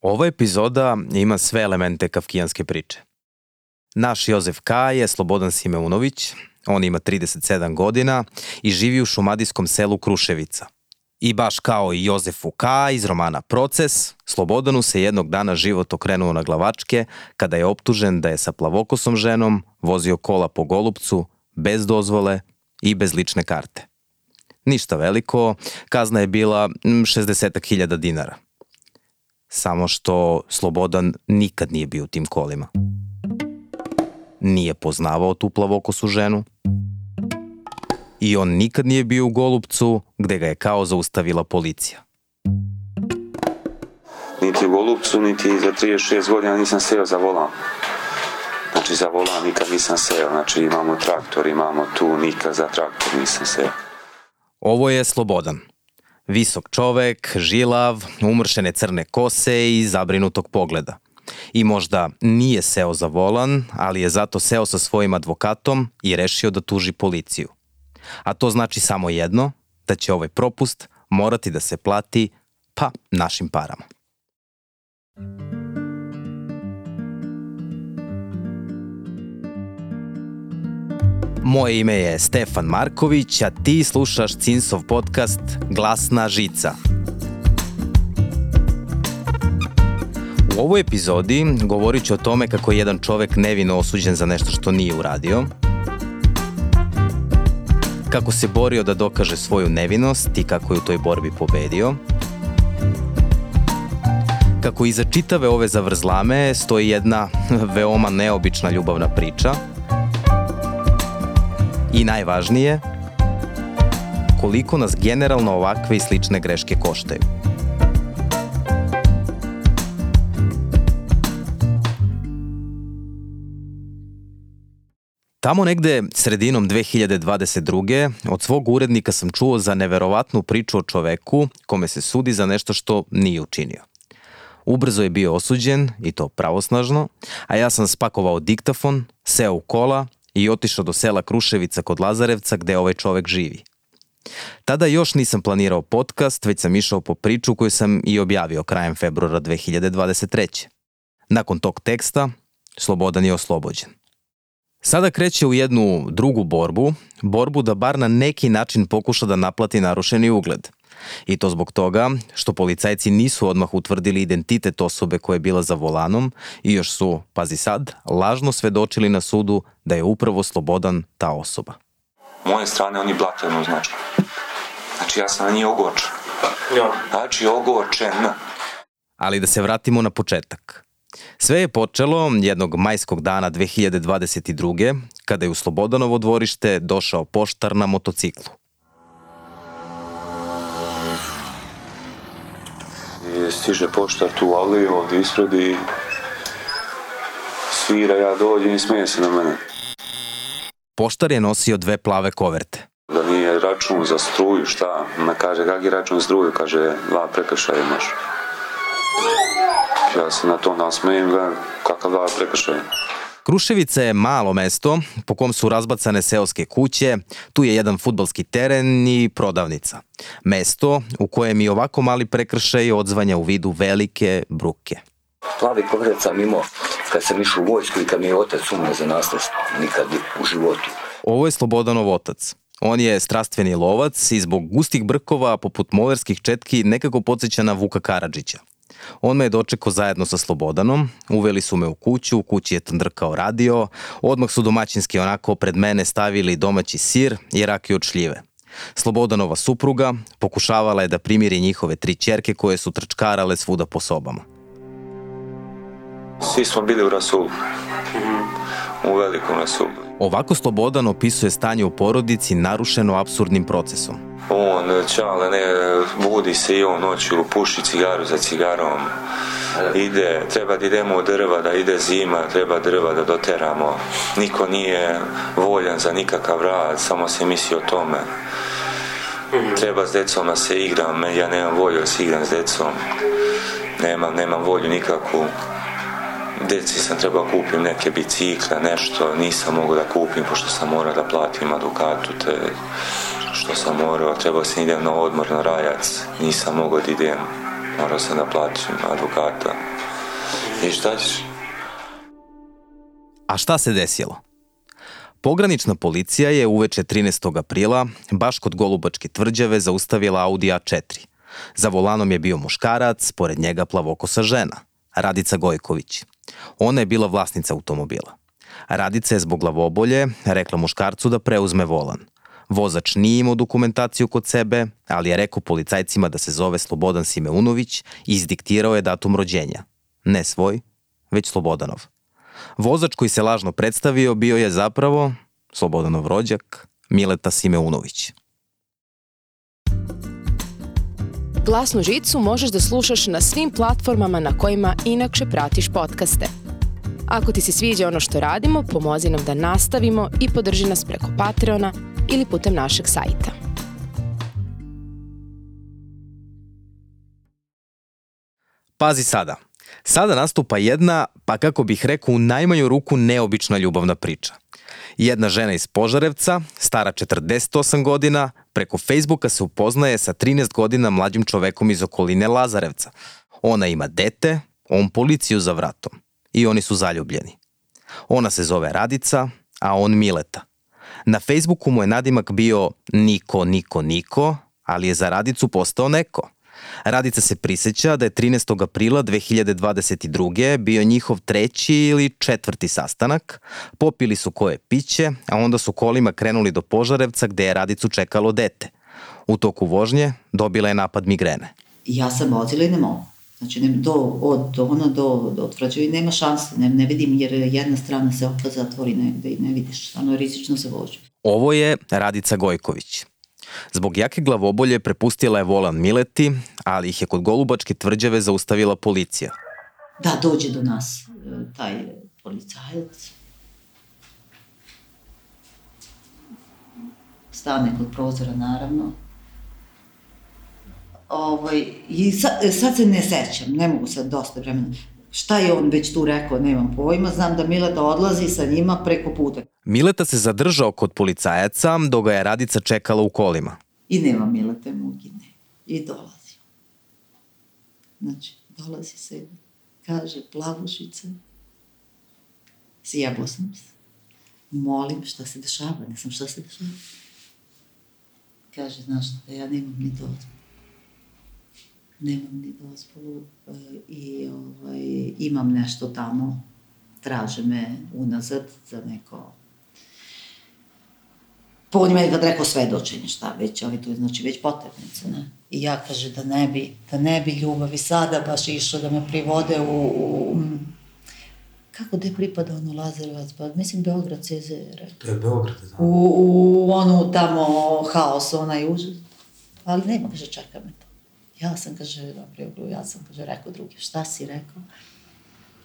Ova epizoda ima sve elemente kafkijanske priče. Naš Jozef K. je Slobodan Simeunović, on ima 37 godina i živi u šumadijskom selu Kruševica. I baš kao i Jozefu K. iz romana Proces, Slobodanu se jednog dana život okrenuo na glavačke kada je optužen da je sa plavokosom ženom vozio kola po Golubcu bez dozvole i bez lične karte. Ništa veliko, kazna je bila 60.000 dinara – samo što Slobodan nikad nije bio u tim kolima. Nije poznavao tu plavokosu ženu i on nikad nije bio u Golubcu gde ga je kao zaustavila policija. Niti u Golubcu, niti za 36 godina nisam seo za volan. Znači za volan nikad nisam seo, znači imamo traktor, imamo tu, nikad za traktor nisam seo. Ovo je Slobodan, Visok čovek, žilav, umršene crne kose i zabrinutog pogleda. I možda nije seo za volan, ali je zato seo sa svojim advokatom i rešio da tuži policiju. A to znači samo jedno, da će ovaj propust morati da se plati, pa, našim parama. Moje ime je Stefan Marković, a ti slušaš Cinsov podcast Glasna žica. U ovoj epizodi govorit ću o tome kako je jedan čovek nevino osuđen za nešto što nije uradio, kako se borio da dokaže svoju nevinost i kako je u toj borbi pobedio, kako iza čitave ove zavrzlame stoji jedna veoma neobična ljubavna priča – I najvažnije, koliko nas generalno ovakve i slične greške koštaju. Tamo negde sredinom 2022. od svog urednika sam čuo za neverovatnu priču o čoveku kome se sudi za nešto što nije učinio. Ubrzo je bio osuđen, i to pravosnažno, a ja sam spakovao diktafon, seo u kola i otišao do sela Kruševica kod Lazarevca gde ovaj čovek živi. Tada još nisam planirao podcast, već sam išao po priču koju sam i objavio krajem februara 2023. Nakon tog teksta, Slobodan je oslobođen. Sada kreće u jednu drugu borbu, borbu da bar na neki način pokuša da naplati narušeni ugled – I to zbog toga što policajci nisu odmah utvrdili identitet osobe koja je bila za volanom i još su, pazi sad, lažno svedočili na sudu da je upravo slobodan ta osoba. Moje strane oni blate ono znači. Znači ja sam na njih ogorčen. Ja. Znači ogorčen. Ali da se vratimo na početak. Sve je počelo jednog majskog dana 2022. kada je u Slobodanovo dvorište došao poštar na motociklu. Stiže poštar tu ali ovdje ispred i svira, ja dođem i smije se na mene. Poštar je nosio dve plave koverte. Da nije račun za struju, šta? Ma kaže, kak je račun za struju? Kaže, dva prekršaja imaš. Ja se na to nasmejem, kakav dva prekršaja. Kruševica je malo mesto po kom su razbacane seoske kuće, tu je jedan futbalski teren i prodavnica. Mesto u kojem i ovako mali prekršaj odzvanja u vidu velike bruke. Plavi kovret sam imao kad sam išao u vojsku i kad mi je otac umre za nasledstvo, nikad u životu. Ovo je Slobodanov otac. On je strastveni lovac i zbog gustih brkova poput molerskih četki nekako podsjeća na Vuka Karadžića. On me je dočekao zajedno sa Slobodanom, uveli su me u kuću, u kući je tandrkao radio, odmah su domaćinski onako pred mene stavili domaći sir i rakiju od šljive. Slobodanova supruga pokušavala je da primiri njihove tri čerke koje su trčkarale svuda po sobama. Svi smo bili u Rasulu. U velikom Rasulu. Ovako Slobodan opisuje stanje u porodici narušeno absurdnim procesom. On, čale, ne, budi se i on noću, puši cigaru za cigarom. Ide, treba da idemo u drva, da ide zima, treba drva da doteramo. Niko nije voljan za nikakav rad, samo se misli o tome. Treba s decom da se igram, ja nemam volju da se igram s decom. Nemam, nemam volju nikakvu deci sam trebao kupim neke bicikle, nešto, nisam mogao da kupim pošto sam morao da platim advokatu te što sam morao, trebao sam idem na odmor na rajac, nisam mogao da idem, morao sam da plaćam advokata. I šta ćeš? A šta se desilo? Pogranična policija je uveče 13. aprila, baš kod Golubačke tvrđave, zaustavila Audi A4. Za volanom je bio muškarac, pored njega plavokosa žena, Radica Gojković. Ona je bila vlasnica automobila. Radica je zbog glavobolje rekla muškarcu da preuzme volan. Vozač nije imao dokumentaciju kod sebe, ali je rekao policajcima da se zove Slobodan Simeunović i izdiktirao je datum rođenja. Ne svoj, već Slobodanov. Vozač koji se lažno predstavio bio je zapravo Slobodanov rođak Mileta Simeunović. Glasnu žicu možeš da slušaš na svim platformama na kojima inakše pratiš podcaste. Ako ti se sviđa ono što radimo, pomozi nam da nastavimo i podrži nas preko Patreona ili putem našeg sajta. Pazi sada. Sada nastupa jedna, pa kako bih rekao, u najmanju ruku neobična ljubavna priča. Jedna žena iz Požarevca, stara 48 godina, preko Facebooka se upoznaje sa 13 godina mlađim čovekom iz okoline Lazarevca. Ona ima dete, on policiju za vratom. I oni su zaljubljeni. Ona se zove Radica, a on Mileta. Na Facebooku mu je nadimak bio Niko, Niko, Niko, ali je za Radicu postao neko – Radica se priseća da je 13. aprila 2022. bio njihov treći ili četvrti sastanak. Popili su koje piće, a onda su kolima krenuli do Požarevca gde je Radicu čekalo dete. U toku vožnje dobila je napad migrene. Ja sam vozila i ne mogu. Znači, ne, do, od ona do, do otvrđaju i nema šanse, ne, ne vidim jer jedna strana se opet zatvori negde i ne vidiš, stvarno je rizično se voži. Ovo je Radica Gojković. Zbog jake glavobolje prepustila je volan Mileti, ali ih je kod Golubačke tvrđave zaustavila policija. Da, dođe do nas e, taj policajac. Stane kod prozora, naravno. Ovaj, I sad, sad se ne sećam, ne mogu sad dosta vremena. Šta je on već tu rekao, nemam pojma, znam da Mileta odlazi sa njima preko puta. Mileta se zadržao kod policajaca, dok ga je Radica čekala u kolima. I nema Milete Mugine. I dolazi. Znači, dolazi se, kaže, plavušice, sjebo sam se. Molim šta se dešava, ne znam šta se dešava. Kaže, znaš, da ja nemam ni dozvolu nemam ni dozvolu e, i ovaj, imam nešto tamo, traže me unazad za neko po on je kad rekao svedočenje, šta već, ali to je znači već potrebnice, ne? I ja kaže da ne bi, da ne bi ljubavi sada baš išlo da me privode u, u kako gde pripada ono Lazarevac, pa mislim Beograd CZR. To je Beograd, da. U, u onu tamo haos, onaj užas. Ali nema, kaže, čeka me to. Ja sam, kaže, dobro, ja sam, kaže, rekao drugi, šta si rekao?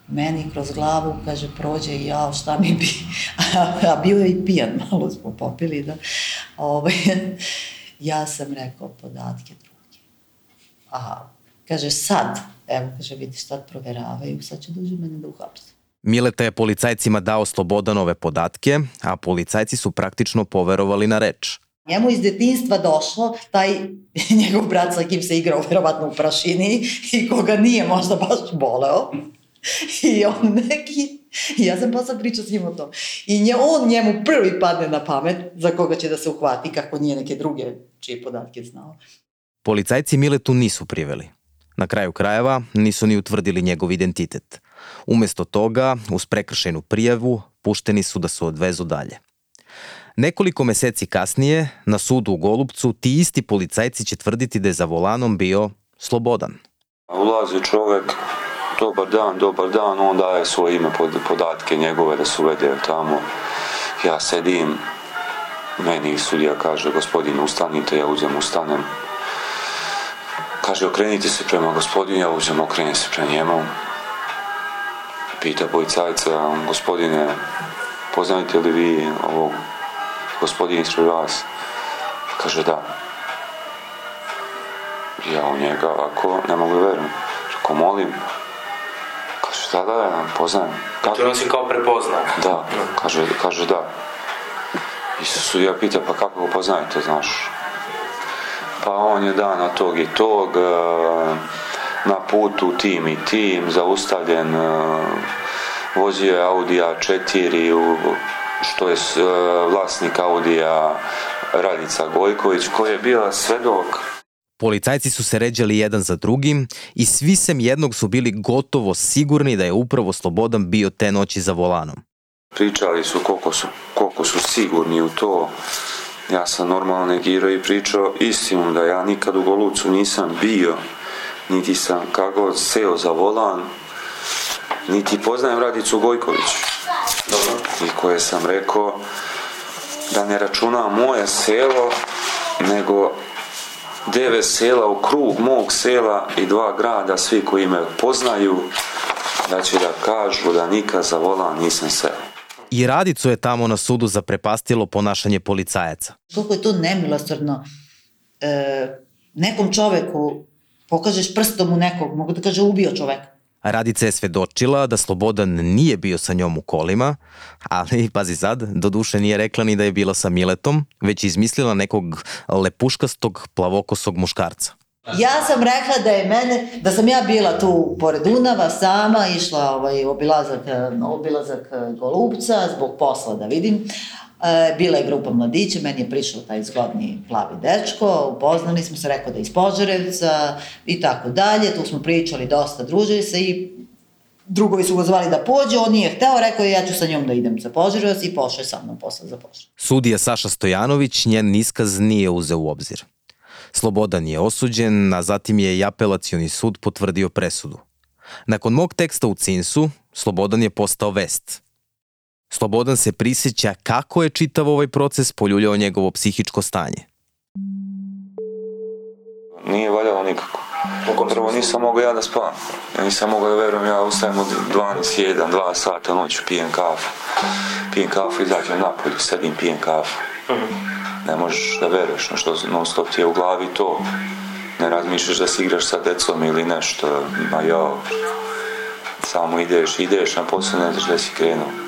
Meni kroz glavu, kaže, prođe i ja, šta mi bi, a bio je i pijan, malo smo popili, da, ovaj, ja sam rekao podatke drugi. A, kaže, sad, evo, kaže, vidiš, sad proveravaju, sad će dođe mene da uhapse. Mileta je policajcima dao Slobodanove podatke, a policajci su praktično poverovali na reč. Njemu iz detinstva došlo taj njegov brat sa kim se igrao verovatno u prašini i koga nije možda baš boleo. I on neki, ja sam posle pričao s njim o tom. I nje, on njemu prvi padne na pamet za koga će da se uhvati, kako nije neke druge čije podatke znao. Policajci Miletu nisu priveli. Na kraju krajeva nisu ni utvrdili njegov identitet. Umesto toga, uz prekršajnu prijavu, pušteni su da se odvezu dalje. Nekoliko meseci kasnije, na sudu u Golubcu, ti isti policajci će tvrditi da je za volanom bio slobodan. Ulazi čovek, dobar dan, dobar dan, on daje svoje ime, podatke njegove da se uvede tamo. Ja sedim, meni sudija kaže, gospodin, ustanite, ja uzem, ustanem. Kaže, okrenite se prema gospodinu, ja uzem, okrenem se prema njemu. Pita policajca, gospodine, poznajte li vi ovog gospodin ispred vas? Kaže da. Ja u njega ako ne mogu da verujem. Ako molim, kaže da, da, ja poznajem. Kako? To si kao prepoznao. Da, kaže, kaže da. I se sudija pita, pa kako ga poznajete, znaš? Pa on je dana tog i tog, uh, na putu tim i tim, zaustavljen, e, vozio je Audi A4, u- što je e, vlasnik Audija Radica Gojković, koji je bila svedok Policajci su se ređali jedan za drugim i svi sem jednog su bili gotovo sigurni da je upravo Slobodan bio te noći za volanom. pričali su koliko su, koliko su sigurni u to. Ja sam normalno negirao i pričao istinu da ja nikad u Golucu nisam bio, niti sam kako seo za volan, niti poznajem Radicu Gojković. I koje sam rekao da ne računam moje selo, nego devet sela u krug mog sela i dva grada, svi koji me poznaju, da će da kažu da nikad za volan nisam seo. I Radicu je tamo na sudu zaprepastilo ponašanje policajaca. Koliko je to nemilosrdno. E, nekom čoveku pokažeš prstom u nekog, mogu da kaže ubio čoveka. Radica je svedočila da Slobodan nije bio sa njom u kolima, ali, pazi sad, do duše nije rekla ni da je bila sa Miletom, već je izmislila nekog lepuškastog plavokosog muškarca. Ja sam rekla da je mene, da sam ja bila tu pored Dunava sama, išla ovaj, obilazak, obilazak eh, Golubca zbog posla da vidim. E, bila je grupa mladića, meni je prišao taj zgodni plavi dečko, upoznali smo se, rekao da je iz Požarevca i tako dalje, tu smo pričali dosta, družili se i drugovi su ga zvali da pođe, on nije hteo, rekao je ja ću sa njom da idem za Požarevac i pošao je sa mnom posle za Požarevac. Sudija Saša Stojanović njen iskaz nije uzeo u obzir. Slobodan je osuđen, a zatim je i apelacioni sud potvrdio presudu. Nakon mog teksta u Cinsu, Slobodan je postao vest. Slobodan se prisjeća kako je čitav ovaj proces poljuljao njegovo psihičko stanje. Nije valjalo nikako. Prvo nisam mogao ja da spavam. Ja nisam mogao da verujem, ja ustajem od 12, 1, 2 sata noću, pijem kafu. Pijem kafu, izađem napolje, sedim, pijem kafu. Ne možeš da veruješ, no što non stop ti je u glavi to. Ne razmišljaš da si igraš sa decom ili nešto, ma ja, samo ideš, ideš, a posle ne znaš da si krenuo.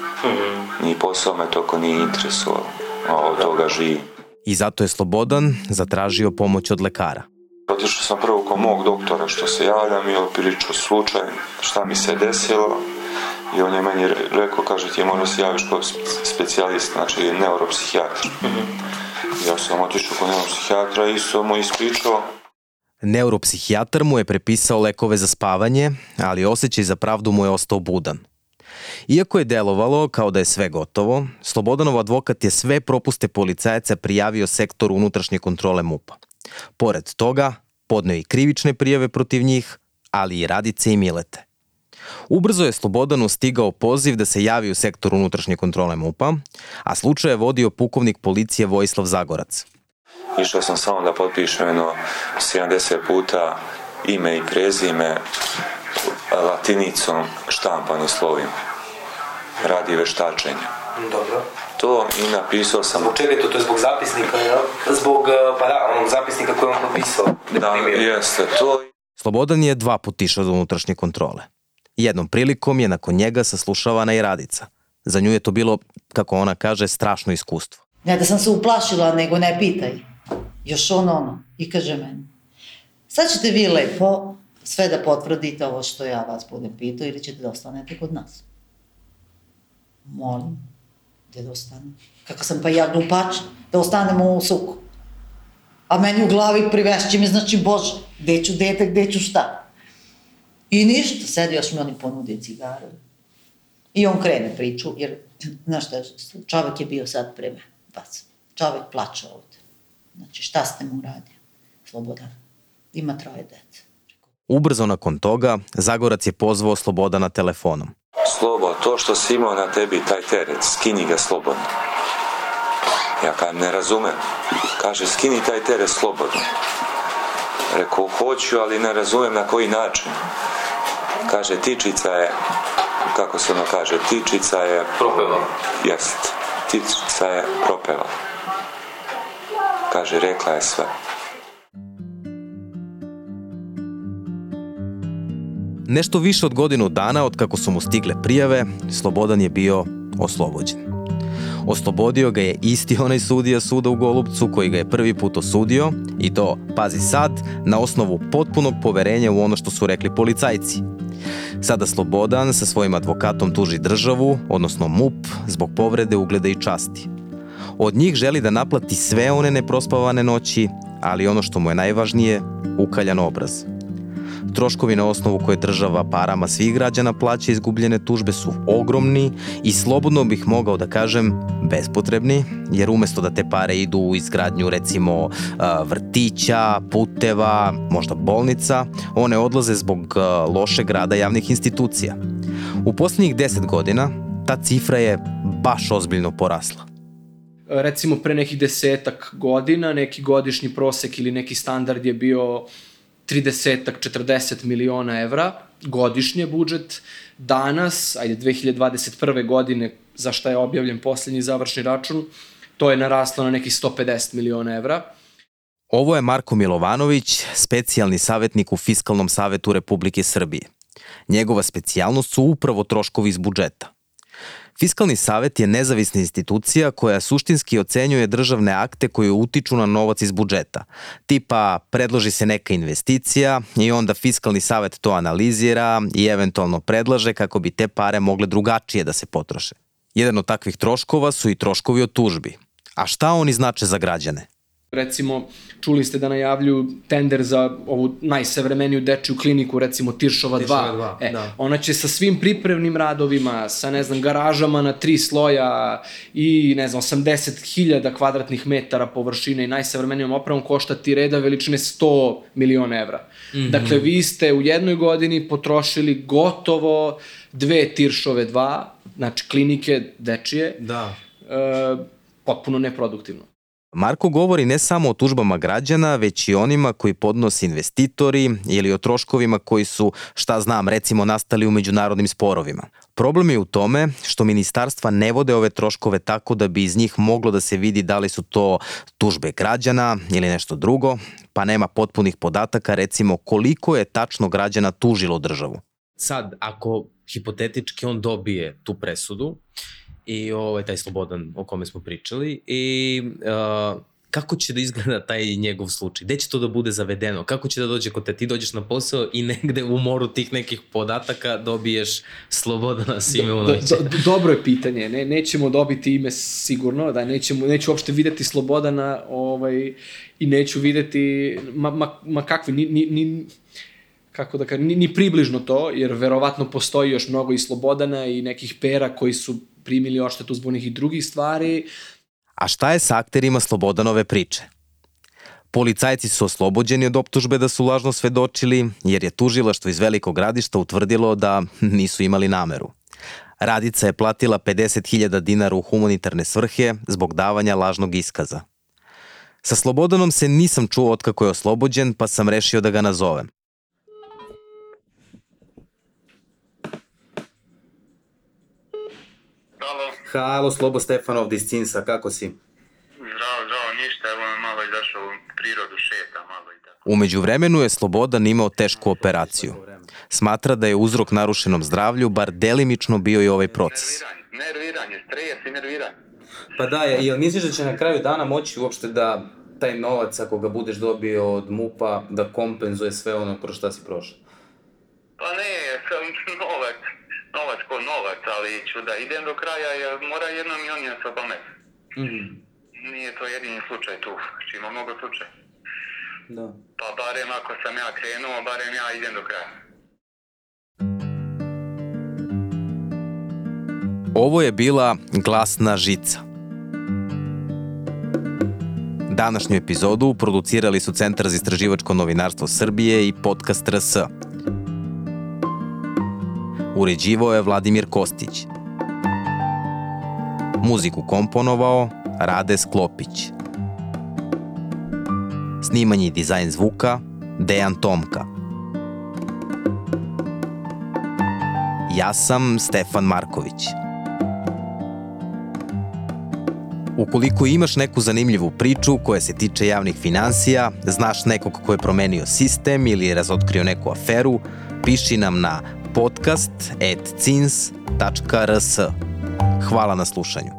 Ni posao me toko nije interesovalo, a od toga živim. I zato je Slobodan zatražio pomoć od lekara. Otišao sam prvo kod mog doktora što se javljam i opričao slučaj šta mi se desilo i on je meni re- rekao, kaže ti moraš se javiš kod spe- specijalista, znači neuropsihijatar. Ja sam otišao kod neuropsihijatra i isto mu ispričao Neuropsihijatar mu je prepisao lekove za spavanje, ali osjećaj za pravdu mu je ostao budan. Iako je delovalo kao da je sve gotovo, Slobodanov advokat je sve propuste policajaca prijavio sektoru unutrašnje kontrole MUPA. Pored toga, podneo i krivične prijave protiv njih, ali i Radice i Milete. Ubrzo je Slobodanu stigao poziv da se javi u sektor unutrašnje kontrole MUPA, a slučaj je vodio pukovnik policije Vojislav Zagorac. Išao sam samo da potpišem jedno 70 puta ime i prezime latinicom štampanim slovima radi veštačenja. Dobro. To i napisao sam Zbog čega je to? To je zbog zapisnika, jel? Zbog, uh, pa da, onog zapisnika koji on potpisao. da jeste to Slobodan je dva put išao do unutrašnje kontrole. Jednom prilikom je nakon njega saslušavana i Radica. Za nju je to bilo, kako ona kaže, strašno iskustvo. Ne da sam se uplašila, nego ne pitaj. Još ono ono. I kaže meni, sad ćete vi lepo sve da potvrdite ovo što ja vas budem pitao ili ćete da ostanete kod nas. Molim, gde da ostanem? Kako sam pa ja glupač, da ostanemo u suku. A meni u glavi privešće mi, znači, Bože, gde ću dete, gde ću šta? I ništa, sedi još mi oni ponude cigare. I on krene priču, jer, znaš šta, čovek je bio sad pre mene, vas. Čovek plače ovde. Znači, šta ste mu uradili? Slobodan. Ima troje dece. Ubrzo nakon toga, Zagorac je pozvao Slobodana telefonom. Slobo, to što si imao na tebi, taj teret, skini ga slobodno. Ja kažem, ne razumem. Kaže, skini taj teret slobodno. Rekao, hoću, ali ne razumem na koji način. Kaže, tičica je, kako se ono kaže, tičica je... Propeva. Jest, tičica je propeva. Kaže, rekla je sve. Nešto više od godinu dana od kako su mu stigle prijave, Slobodan je bio oslobođen. Oslobodio ga je isti onaj sudija suda u Golubcu koji ga je prvi put osudio i to, pazi sad, na osnovu potpunog poverenja u ono što su rekli policajci. Sada Slobodan sa svojim advokatom tuži državu, odnosno MUP, zbog povrede ugleda i časti. Od njih želi da naplati sve one neprospavane noći, ali ono što mu je najvažnije, ukaljan obraz – Troškovi na osnovu koje država parama svih građana plaća izgubljene tužbe su ogromni i slobodno bih mogao da kažem bespotrebni, jer umesto da te pare idu u izgradnju recimo vrtića, puteva, možda bolnica, one odlaze zbog lošeg rada javnih institucija. U poslednjih 10 godina ta cifra je baš ozbiljno porasla recimo pre nekih desetak godina, neki godišnji prosek ili neki standard je bio 30-40 miliona evra godišnje budžet. Danas, ajde 2021. godine, za šta je objavljen poslednji završni račun, to je naraslo na nekih 150 miliona evra. Ovo je Marko Milovanović, specijalni savjetnik u Fiskalnom savetu Republike Srbije. Njegova specijalnost su upravo troškovi iz budžeta. Fiskalni savet je nezavisna institucija koja suštinski ocenjuje državne akte koje utiču na novac iz budžeta. Tipa, predloži se neka investicija i onda Fiskalni savet to analizira i eventualno predlaže kako bi te pare mogle drugačije da se potroše. Jedan od takvih troškova su i troškovi od tužbi. A šta oni znače za građane? Recimo, čuli ste da najavljuju tender za ovu najsavremeniju dečiju kliniku, recimo Tiršova 2. Tiršova 2 e, da. Ona će sa svim pripremnim radovima, sa, ne znam, garažama na tri sloja i, ne znam, 80.000 kvadratnih metara površine i najsavremenijom opravom koštati reda veličine 100 miliona evra. Mm -hmm. Dakle, vi ste u jednoj godini potrošili gotovo dve Tiršove 2, znači klinike dečije, da. e, potpuno neproduktivno. Marko govori ne samo o tužbama građana, već i onima koji podnose investitori ili o troškovima koji su, šta znam, recimo nastali u međunarodnim sporovima. Problem je u tome što ministarstva ne vode ove troškove tako da bi iz njih moglo da se vidi da li su to tužbe građana ili nešto drugo, pa nema potpunih podataka recimo koliko je tačno građana tužilo državu. Sad, ako hipotetički on dobije tu presudu, i ovaj, taj Slobodan o kome smo pričali i uh, kako će da izgleda taj njegov slučaj? Gde će to da bude zavedeno? Kako će da dođe kod te? Ti dođeš na posao i negde u moru tih nekih podataka dobiješ Slobodana Simeunovića. Do, do, dobro je pitanje. Ne, nećemo dobiti ime sigurno, da nećemo, neću uopšte videti Slobodana ovaj, i neću videti ma, ma, ma kakvi, ni, ni, ni, kako da kažem, ni, ni približno to, jer verovatno postoji još mnogo i Slobodana i nekih pera koji su primili oštetu zbog nekih drugih stvari. A šta je sa akterima Slobodanove priče? Policajci su oslobođeni od optužbe da su lažno svedočili, jer je tužilaštvo iz velikog gradišta utvrdilo da nisu imali nameru. Radica je platila 50.000 dinara u humanitarne svrhe zbog davanja lažnog iskaza. Sa Slobodanom se nisam čuo otkako je oslobođen, pa sam rešio da ga nazovem. Halo, Slobo Stefanov iz Cinsa, kako si? Zdravo, zdravo, ništa, evo malo izašao u prirodu, šeta malo i tako. Umeđu vremenu je Slobodan imao tešku operaciju. Smatra da je uzrok narušenom zdravlju, bar delimično bio i ovaj proces. Nerviranje, nerviranje stres i nerviranje. Pa da, jel misliš da će na kraju dana moći uopšte da taj novac, ako ga budeš dobio od MUPA, da kompenzuje sve ono kroz šta si prošao? Pa ne, sam novac, novac ko novac, ali ću da idem do kraja, jer mora jednom i on je sa pamet. Mm -hmm. Nije to jedini slučaj tu, znači ima mnogo slučaja. Da. Pa barem ako sam ja krenuo, barem ja idem do kraja. Ovo je bila glasna žica. Današnju epizodu producirali su Centar za istraživačko novinarstvo Srbije i podcast RS. Uređivao je Vladimir Kostić. Muziku komponovao Rade Sklopić. Snimanje i dizajn zvuka Dejan Tomka. Ja sam Stefan Marković. Ukoliko imaš neku zanimljivu priču koja se tiče javnih financija, znaš nekog ko je promenio sistem ili je razotkrio neku aferu, piši nam na podcast.cins.rs. Hvala na slušanju.